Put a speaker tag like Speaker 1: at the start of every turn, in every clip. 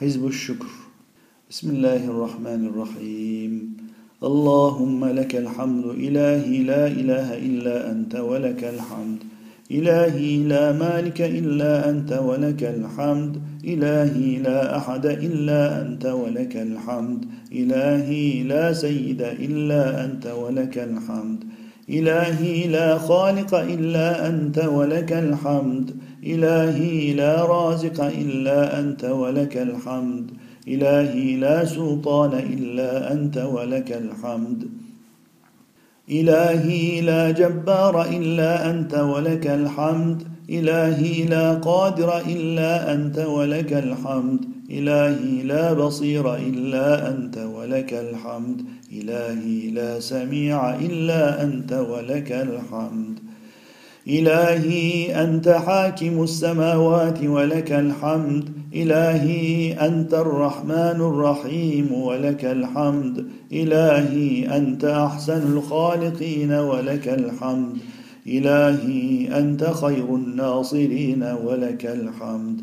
Speaker 1: حزب الشكر. بسم الله الرحمن الرحيم. اللهم لك الحمد إلهي لا إله إلا أنت ولك الحمد. إلهي لا مالك إلا أنت ولك الحمد. إلهي لا أحد إلا أنت ولك الحمد. إلهي لا سيد إلا أنت ولك الحمد. إلهي لا خالق إلا أنت ولك الحمد. إلهي لا رازق إلا أنت ولك الحمد. إلهي لا سلطان إلا أنت ولك الحمد. إلهي لا جبار إلا أنت ولك الحمد. إلهي لا قادر إلا أنت ولك الحمد. إلهي لا بصير إلا أنت ولك الحمد. إلهي لا سميع إلا أنت ولك الحمد. إلهي أنت حاكم السماوات ولك الحمد. إلهي أنت الرحمن الرحيم ولك الحمد. إلهي أنت أحسن الخالقين ولك الحمد. إلهي أنت خير الناصرين ولك الحمد.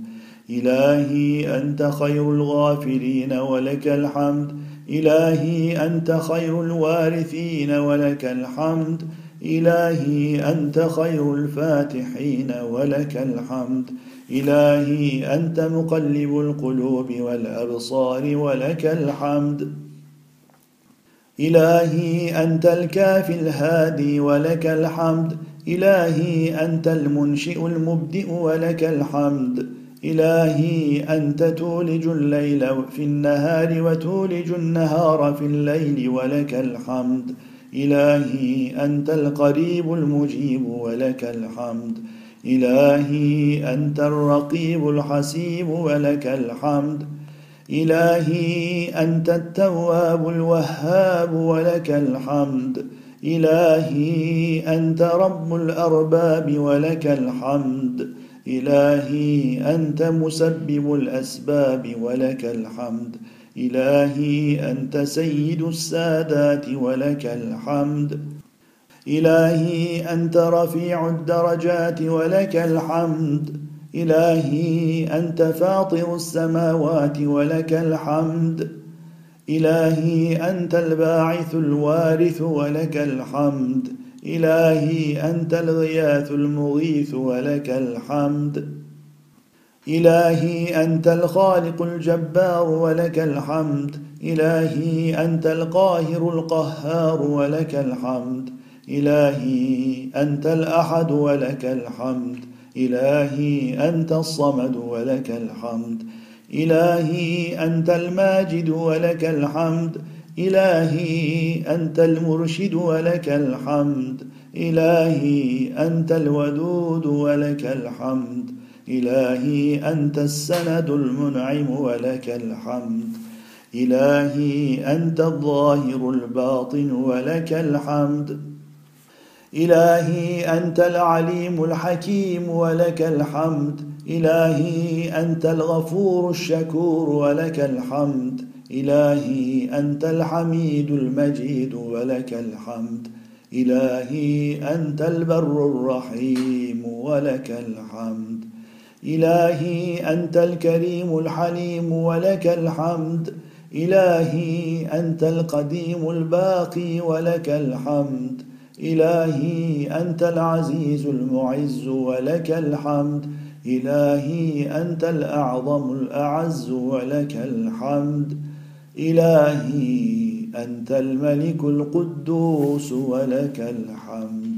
Speaker 1: إلهي أنت خير الغافرين ولك الحمد. إلهي أنت خير الوارثين ولك الحمد. إلهي أنت خير الفاتحين ولك الحمد. إلهي أنت مقلب القلوب والأبصار ولك الحمد. إلهي أنت الكافي الهادي ولك الحمد. إلهي أنت المنشئ المبدئ ولك الحمد. إلهي أنت تولج الليل في النهار وتولج النهار في الليل ولك الحمد. إلهي أنت القريب المجيب ولك الحمد. إلهي أنت الرقيب الحسيب ولك الحمد. إلهي أنت التواب الوهاب ولك الحمد. إلهي أنت رب الأرباب ولك الحمد. إلهي أنت مسبب الأسباب ولك الحمد. إلهي أنت سيد السادات ولك الحمد. إلهي أنت رفيع الدرجات ولك الحمد. إلهي أنت فاطر السماوات ولك الحمد. إلهي أنت الباعث الوارث ولك الحمد. إلهي أنت الغياث المغيث ولك الحمد. إلهي أنت الخالق الجبار ولك الحمد. إلهي أنت القاهر القهار ولك الحمد. إلهي أنت الأحد ولك الحمد. إلهي أنت الصمد ولك الحمد. إلهي أنت الماجد ولك الحمد. إلهي أنت المرشد ولك الحمد. إلهي أنت الودود ولك الحمد. إلهي أنت السند المنعم ولك الحمد. إلهي أنت الظاهر الباطن ولك الحمد. إلهي أنت العليم الحكيم ولك الحمد. إلهي أنت الغفور الشكور ولك الحمد. إلهي أنت الحميد المجيد ولك الحمد. إلهي أنت البر الرحيم ولك الحمد. إلهي أنت الكريم الحليم ولك الحمد. إلهي أنت القديم الباقي ولك الحمد. إلهي أنت العزيز المعز ولك الحمد. إلهي أنت الأعظم الأعز ولك الحمد. إلهي أنت الملك القدوس ولك الحمد.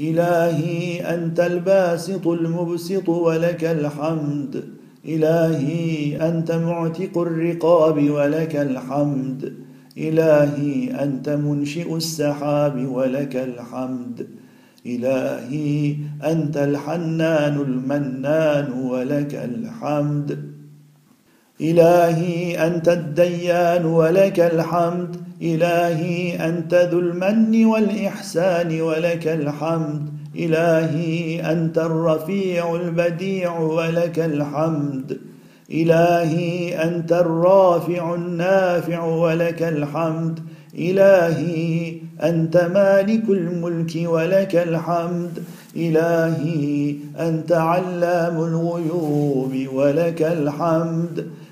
Speaker 1: إلهي أنت الباسط المبسط ولك الحمد. إلهي أنت معتق الرقاب ولك الحمد. إلهي أنت منشئ السحاب ولك الحمد. إلهي أنت الحنان المنان ولك الحمد. إلهي أنت الديان ولك الحمد. إلهي أنت ذو المن والإحسان ولك الحمد. إلهي أنت الرفيع البديع ولك الحمد. إلهي أنت الرافع النافع ولك الحمد. إلهي أنت مالك الملك ولك الحمد. إلهي أنت علام الغيوب ولك الحمد.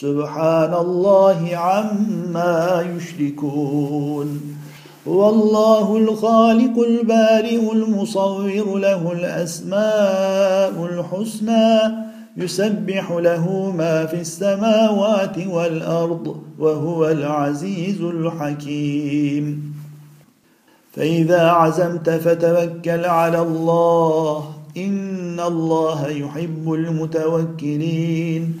Speaker 1: سبحان الله عما يشركون. هو الله الخالق البارئ المصور له الأسماء الحسنى يسبح له ما في السماوات والأرض وهو العزيز الحكيم. فإذا عزمت فتوكل على الله إن الله يحب المتوكلين.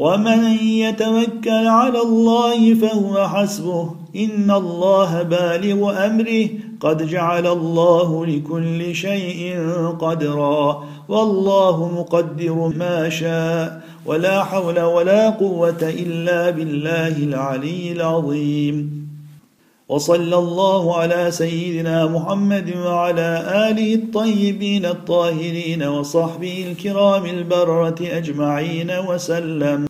Speaker 1: ومن يتوكل على الله فهو حسبه. إن الله بالغ أمره. قد جعل الله لكل شيء قدرا. والله مقدر ما شاء. ولا حول ولا قوة إلا بالله العلي العظيم. وصلى الله على سيدنا محمد وعلى آله الطيبين الطاهرين وصحبه الكرام البره أجمعين وسلم.